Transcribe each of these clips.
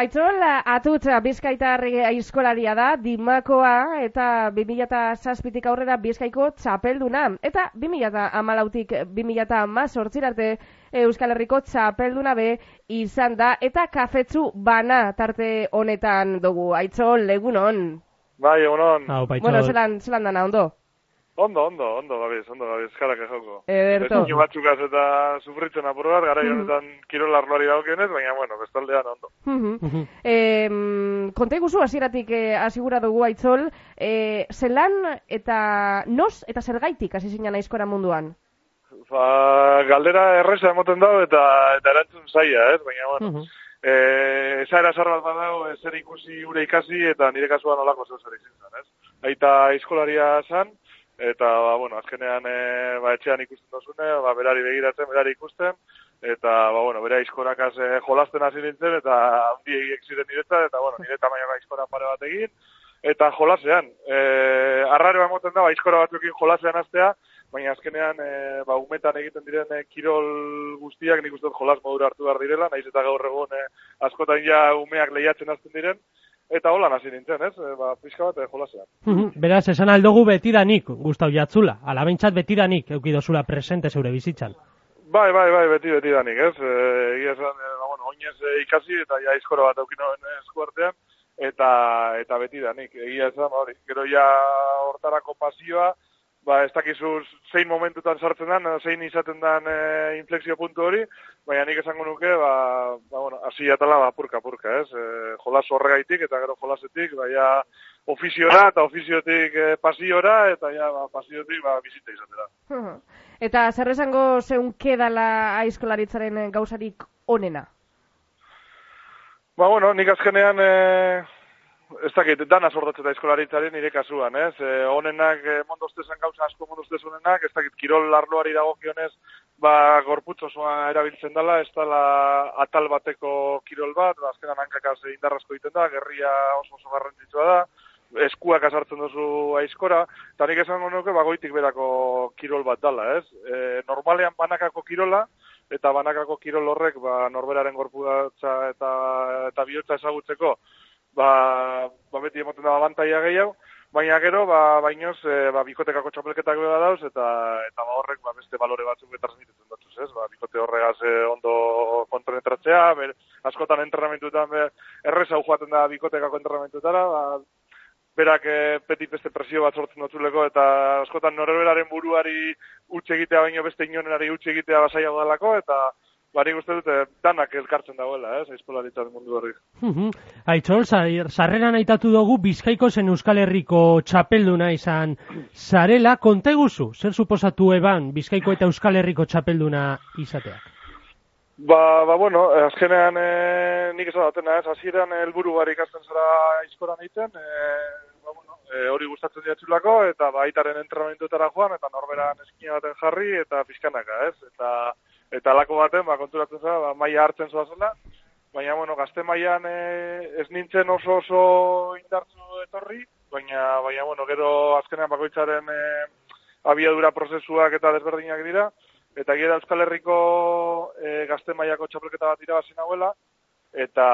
Aitzol, atutza bizkaitar aizkolaria da, dimakoa eta 2006-tik aurrera bizkaiko txapelduna. Eta 2008-tik 2008 arte Euskal Herriko txapelduna be izan da, eta kafetzu bana tarte honetan dugu. Aitzol, egunon. Bai, egunon. Hau, Bueno, zelan, zelan dana, ondo? Ondo, ondo, ondo, gabiz, ondo, gabiz, jarak joko. Ederto. Ezin batzukaz eta sufritzen apur bat, gara Mhm. honetan kirol arloari dagokienez, baina, bueno, bestaldean ondo. Mhm. Eh, konta iguzu, hasieratik eh, asigura dugu aitzol, eh, zelan eta nos eta zergaitik hasi zinen aizkora munduan? Ba, galdera erresa emoten dago eta eta erantzun zaila, ez? Baina, bueno, eh, esaera zar bat badago, ezer ikusi ure ikasi eta nire kasuan olako zeu zer izin zen, ez? Aita eskolaria zan, eta, ba, bueno, azkenean, e, ba, etxean ikusten dozune, ba, berari begiratzen, berari ikusten, eta, ba, bueno, bere aizkorakaz e, jolasten hasi nintzen, eta handi egiek ziren niretzat, eta, bueno, nire tamainako aizkora pare bat egin, eta jolasean. E, arraroa emoten da, ba, aizkora batzuekin jolasean astea, baina azkenean, e, ba, umetan egiten diren e, kirol guztiak nik uste jolas modura hartu behar direla, naiz eta gaur egun e, askotan ja umeak lehiatzen hasten diren, eta holan hasi nintzen, ez? E, ba, pixka bat e, jolasean. Beraz, esan aldogu betidanik, Gustau Jatzula. Alabentzat betidanik eukidozula presente zeure bizitzan. Bai, bai, bai, beti, beti danik, ez? E, egia esan, ba, bueno, oinez ikasi eta ja izkora bat aukinoen eskuartean, eta eta beti danik. Egia esan, hori, gero ja hortarako pasioa, ba, ez dakizu zein momentutan sartzen den, zein izaten den e, inflexio puntu hori, baina nik esango nuke, ba, ba bueno, hasi atala, ba, purka, purka, ez? E, jolas horregaitik eta gero jolasetik, ba, ja, ofiziora eta ofiziotik e, pasiora, eta ja, ba, pasiotik, ba, bizita izatera. Eta zer esango zeunke dala aizkolaritzaren gauzarik onena? Ba, bueno, nik azkenean, e, ez dakit, dana sortatzen da eskolaritzaren nire kasuan, ez? E, onenak, e, mondostezan gauza asko mondostez onenak, ez dakit, kirol larloari dagokionez, ba, gorputz osoa erabiltzen dela, ez dela atal bateko kirol bat, ba, azkenan hankakaz indarrazko egiten da, gerria oso oso garrantzitsua da, eskuak azartzen duzu aizkora, eta nik esango nuke bagoitik berako kirol bat dala, ez? E, normalean banakako kirola, eta banakako kirol horrek ba, norberaren gorputza eta eta bihotza ezagutzeko ba, ba beti emoten da abantaia gehiago, baina gero ba bainoz e, ba bikotekako txapelketak bera dauz eta eta ba horrek ba beste balore batzuk transmititzen datuz, ez? Ba bikote horregaz e, ondo kontroletratzea, ber, askotan entrenamentuetan be, erreza joaten da bikotekako entrenamentuetara, ba berak e, peti beste presio bat sortzen dutuleko eta askotan norberaren buruari utxe egitea baino beste inonenari utxe egitea basaiago dalako eta bari uste dute danak elkartzen dagoela, ez, aizpolaritzat mundu horri. Aitzol, sarreran aitatu dugu Bizkaiko zen Euskal Herriko txapelduna izan zarela, konta eguzu, zer suposatu eban Bizkaiko eta Euskal Herriko txapelduna izateak? Ba, ba, bueno, azkenean e, nik esan datena, ez, hasieran helburu bar ikasten zara aizkoran egiten, e, ba, bueno, e, hori gustatzen diatzulako, eta ba, aitaren entrenamentuetara joan, eta norberan eskina baten jarri, eta pixkanaka, ez, eta eta alako baten, ba, konturatzen zara, ba, maia hartzen zoazela, baina, bueno, gazte maian e, ez nintzen oso oso indartzu etorri, baina, baina, bueno, gero azkenean bakoitzaren e, abiadura prozesuak eta desberdinak dira, eta gira Euskal Herriko e, gazte mailako txapelketa bat irabazi nahuela, eta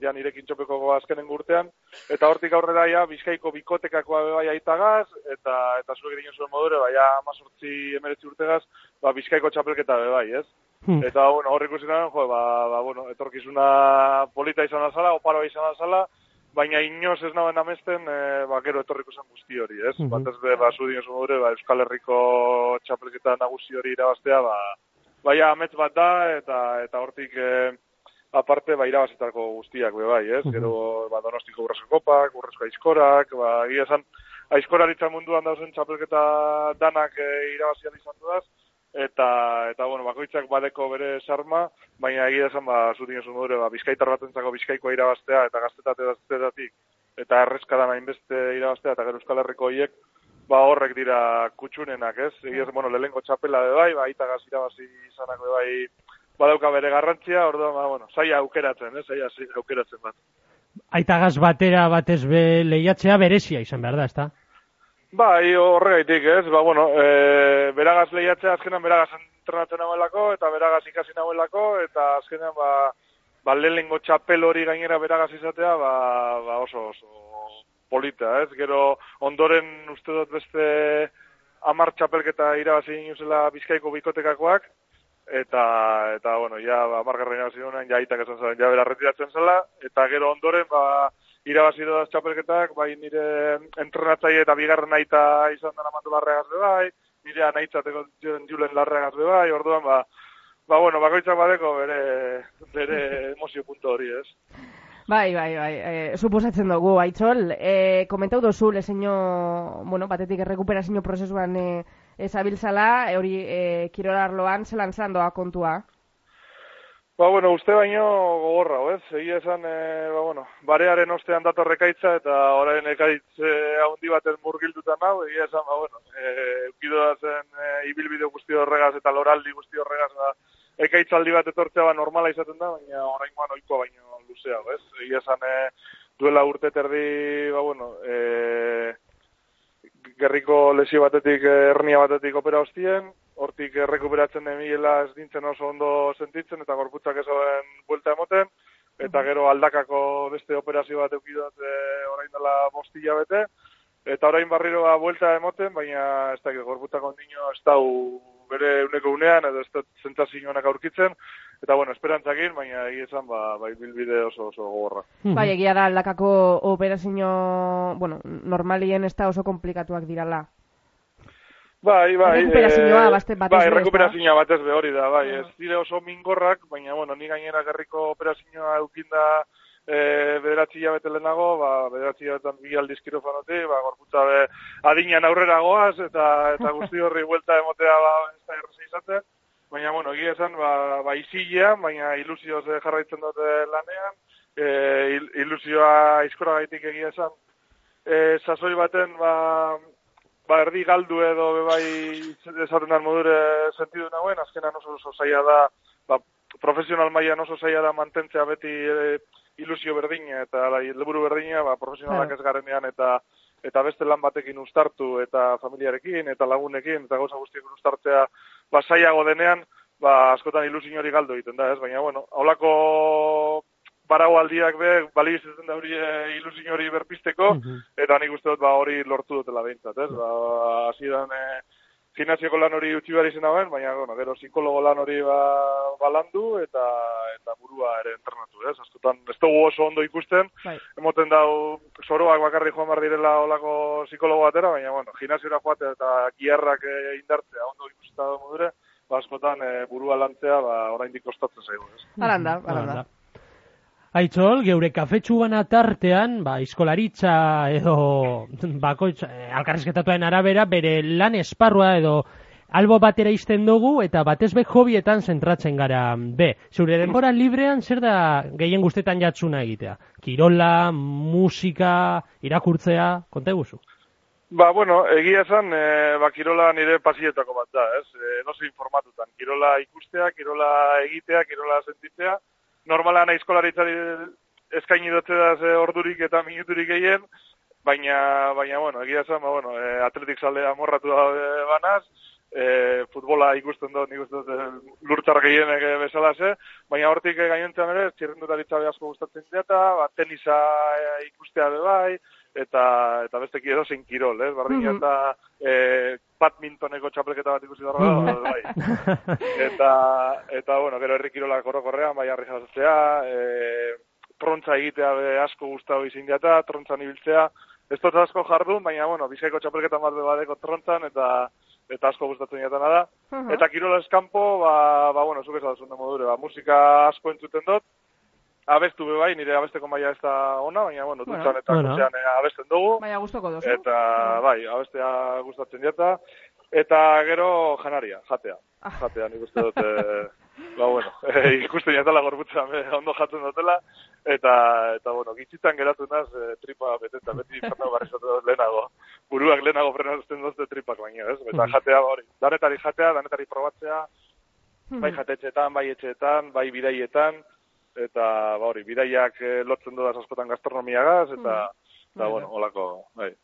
ja nirekin txopeko azkenen gurtean, eta hortik aurrera ja Bizkaiko bikotekakoa bai aitagaz, eta eta zuek egin zuen modure, bai ja amazortzi emeretzi urtegaz, ba Bizkaiko txapelketa be bai, ez? Hmm. Eta, bueno, horrik ikusi jo, ba, ba, bueno, etorkizuna polita izan azala, oparoa izan azala, baina inoz ez nagoen amesten, e, ba, gero etorriko zen guzti hori, ez? Mhm. Batez be, ba, zu dinosu modure, ba, Euskal Herriko txapelketa nagusi hori irabaztea, ba, baina amets bat da, eta eta hortik, e, aparte, ba, irabazitako guztiak, be, bai, ez? Gero, ba, donostiko urrezko kopak, urrezko aizkorak, ba, egia esan, aizkoraritza munduan dauzen txapelketa danak e, irabazian izan dudaz, eta, eta bueno, bakoitzak badeko bere sarma, baina egia esan, ba, zutin esun dure, ba, bizkaitar batentzako bizkaikoa irabaztea, eta gaztetate gaztetatik, eta errezkadan hainbeste irabaztea, eta gero Euskal Herriko hiek, ba, horrek dira kutsunenak, ez? Egia esan, bueno, lehenko txapela de bai, ba, itagaz irabazi izanak de bai, badauka bere garrantzia, orduan, ba, bueno, saia aukeratzen, ez? Saia aukeratzen bat. Aitagaz batera batez be lehiatzea berezia izan behar da, ezta? Bai, horregaitik, ez? Ba, bueno, e, beragaz lehiatzea azkenan beragaz entrenatzen nagoelako, eta beragaz ikasi nagoelako, eta azkenan, ba, ba, lehenengo txapel hori gainera beragaz izatea, ba, ba oso, oso polita, ez? Gero ondoren uste dut beste amar txapelketa irabazi inuzela bizkaiko bikotekakoak, eta, eta bueno, ja, ba, margarren irabazi duen, ja, itak esan zela, ja, bera retiratzen zela, eta gero ondoren, ba, irabazi dut txapelketak, bai nire entrenatzaile eta bigarren aita izan dena mantu larregaz bai, nire anaitzateko julen larregaz bai, orduan, ba, ba, bueno, bakoitzak badeko bere, bere emozio punto hori, ez? Bai, bai, bai, e, suposatzen dugu, aitzol, e, komentau dozu, lezeño, bueno, batetik errekuperazio prozesuan e, ezabiltzala, e, hori e, kirolarloan zelan zelan doa kontua? Ba, bueno, uste baino gogorra, ez? Egia esan, e, ba, bueno, barearen ostean datorrekaitza eta orain ekaitz e, handi baten murgildutan hau, egia esan, ba, bueno, e, ukidoa zen e, ibilbide guzti horregaz eta loraldi guzti horregaz, ba, ekaitzaldi bat etortzea ba, normala izaten da, baina orain guan oikoa baino luzea, ez? Egia esan, e, duela urte terdi, ba, bueno, e, gerriko lesio batetik, hernia batetik opera hostien, hortik errekuperatzen emiela ez dintzen oso ondo sentitzen, eta gorputzak ezoen buelta emoten, eta gero aldakako beste operazio bat eukidot e, orain dela bostila bete, eta orain barriroa buelta emoten, baina ez da, gorputzak ondino ez da bere uneko unean, edo ez da zentzazioanak aurkitzen, eta bueno, esperantzakin, baina egia esan, ba, bai bilbide oso oso gogorra. Bai, egia da aldakako operazio, bueno, normalien ez da oso komplikatuak dirala. Bai, bai. Rekuperazioa, e, batez Bai, rekuperazioa batez be hori da, bai. Ez dire oso mingorrak, baina, bueno, ni gainera gerriko operazioa eukinda e, bederatzi jabete lehenago, ba, bederatzi jabetan bi aldiz kirofanote, ba, gorputza be, adinean aurrera goaz, eta, eta guzti horri vuelta emotea, ba, ez da erreza izaten. Baina, bueno, egia esan, ba, ba izilean, baina ilusioz jarraitzen dute lanean, e, ilusioa izkora gaitik egia esan, e, sasoi baten, ba, ba, erdi galdu edo bebai esaten dan modure sentidu nagoen, azkenan oso oso zaila da, ba, profesional mailan oso zaila da mantentzea beti e, ilusio berdina eta la, leburu berdina, ba, profesionalak ez garenean eta eta beste lan batekin ustartu eta familiarekin eta lagunekin eta gauza guztiek ustartzea ba, zaiago denean, ba, askotan ilusio hori galdu egiten da, ez? Baina, bueno, haulako barau aldiak be, bali izaten da hori e, ilusio hori berpisteko, eta nik uste dut, ba, hori lortu dutela behintzat, ez? Ba, hasi dan, e, gimnasioko lan hori utzi behar izan baina, bueno, gero psikologo lan hori ba, balandu, eta eta burua ere entrenatu, ez? Askotan, ez dugu oso ondo ikusten, bai. emoten dau, soroak bakarri joan behar direla olako psikologo batera, baina, bueno, gimnasiora joate eta giarrak e, indartzea, ondo ikusten da modure, ba, askotan e, burua lantzea, ba, orain kostatzen zaigu, ez? Aranda, aranda. Aitzol, geure kafetxu bana tartean, ba, iskolaritza edo bakoitz, eh, alkarrezketatuen arabera, bere lan esparrua edo albo batera izten dugu eta batez be hobietan zentratzen gara. Be, zure denbora librean zer da gehien guztetan jatsuna egitea? Kirola, musika, irakurtzea, konta guzu? Ba, bueno, egia esan, e, ba, kirola nire pasietako bat da, ez? E, no informatutan. Kirola ikustea, kirola egitea, kirola sentitzea, normala nahi eskolaritzari eskaini dutze da ordurik eta minuturik gehien, baina, baina, bueno, egia zen, ba, bueno, e, atletik salde amorratu da e, banaz, e, futbola ikusten dut, nik uste dut, e, lurtzar gehienek bezala ze, baina hortik e, gainontzen ere, txirrendutaritza asko gustatzen dira, ba, tenisa e, ikustea be bai, eta eta beste edo zein kirol, eh? Bardin, mm -hmm. eta e, badmintoneko txapelketa bat ikusi dago, -hmm. bai. Eta, eta, bueno, gero herri kirolak korro korrean, bai harri jazatzea, e, trontza egitea be asko gustatu izin diata, trontza nibiltzea, ez dut asko jardun, baina, bueno, bizkaiko txapelketa bat badeko trontzan, eta eta asko gustatzen jatana da. Uh Eta kirola eskampo, ba, ba, bueno, zuk ez modure, ba, musika asko entzuten dut, abestu be bai, nire abesteko maila ez da ona, baina, bueno, bueno dutxan eta bueno. Eh, abesten dugu. Baina gustoko dozu. Eta, bai, abestea gustatzen dieta. Eta gero janaria, jatea. Ah. Jatea, nik uste dut, e, ba, bueno, e, ikusten jatala gorbutza ondo jatzen dutela. Eta, eta bueno, gitzitan geratu naz, e, tripa beteta, beti fanda barri dut lehenago. Buruak lehenago frenazten duzte tripak baina, ez? Eta mm. jatea, hori, danetari jatea, danetari probatzea, bai jatetxetan, bai etxeetan, bai bidaietan, eta ba hori bidaiak e, lotzen du askotan gastronomiagaz eta mm. da bueno holako bai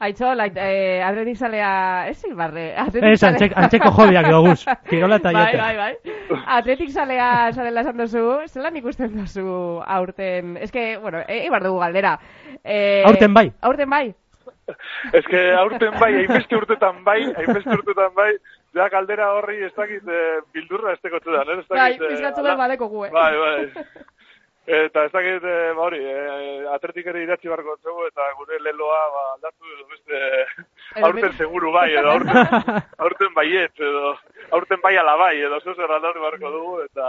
Aitxol, ait, eh, atletik zalea, ez zilbarre, Ez, antzek, antzeko jobiak doguz, kirola eta Bai, jatea. bai, bai. Atletik zalea zarela esan duzu, zelan ikusten duzu aurten, ez que, bueno, e, eibar dugu galdera. Eh, Aurten bai. Aurten bai. Ez que aurten bai, hainbeste urtetan bai, hainbeste urtetan bai, ja galdera horri ez dakit eh, bildurra ez tekotu da, ez Bai, dakit... eh, pizkatzu ala- behar badeko gu, eh? Bai, bai. Eta ez dakit, eh, ba hori, eh, atletik ere idatzi barko zego, eta gure leloa ba, aldatu edo beste aurten seguru bai, edo aurten, aurten baiet, edo aurten bai ala bai, edo zeu zer aldatu barko dugu, eta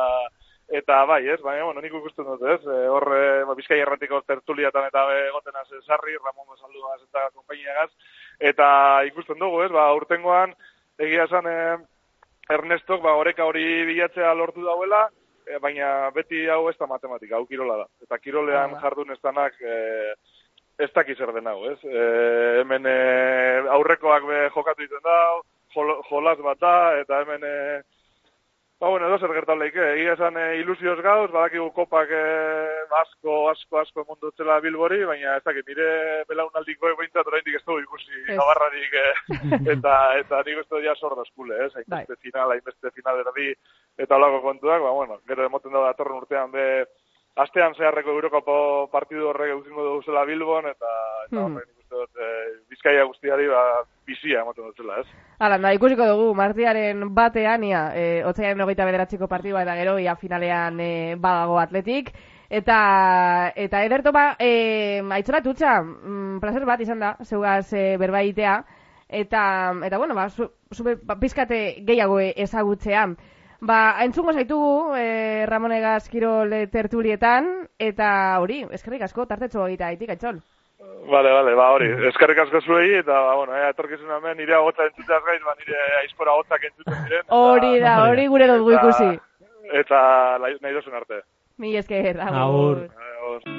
eta bai, ez, baina, bueno, nik ikusten dut, ez, e, hor, e, ba, Bizkai erratiko tertuliatan eta egoten az Sarri, Ramon Basaldugaz eta konpainiagaz, eta ikusten dugu, ez, ba, urtengoan, egia esan, e, Ernestok, ba, oreka hori bilatzea lortu dauela, e, baina beti hau ez da matematika, hau kirola da. Eta kirolean Ah. jardun ez danak, e, ez daki zer den hau, ez? E, hemen e, aurrekoak be jokatu iten da, jol, jolas bat da, eta hemen e, Ba, bueno, edo zer gertatu leike. Egia esan e, ilusioz gauz, badakigu kopak e, asko, asko, asko mundu zela bilbori, baina ez dakit, nire belaunaldiko behintzat oraindik ez dugu ikusi Ez. gabarrarik e, eta, eta nik uste dut ja sor daskule, ez? Hainbeste final, hainbeste final erdi, eta olako kontuak, ba, bueno, gero emoten da datorren urtean be, astean zeharreko Eurocopo partidu horrek eusingo dugu zela Bilbon, eta, eta horrek nik uste dut, e, Bizkaia guztiari, ba, bizia emoten dut zela, ez? Hala, da, ikusiko dugu, martiaren batean, ia, e, otzaiaren hogeita bederatziko partidua eta gero, ia finalean e, badago atletik. Eta, eta ederto ba, e, aitzora tutxa, mm, placer bat izan da, zeugaz e, berbaitea. Eta, eta bueno, ba, zu, zu, ba, pizkate gehiago e- ezagutzea. Ba, entzungo zaitugu, e, Ramonegaz Kirol tertulietan, eta hori, eskerrik asko, tartetxo egita aitik, aitzol. Vale, vale, ba hori, eskerrik asko zuei, eta, ba, bueno, eh, etorkizun hemen nire agotza entzuteaz gain, ba, nire aizkora agotzak entzuten diren. eta- Hori da, hori gure eta- ikusi. Eta lai- nahi dozun arte. Mi esker, Agur. agur. Agur.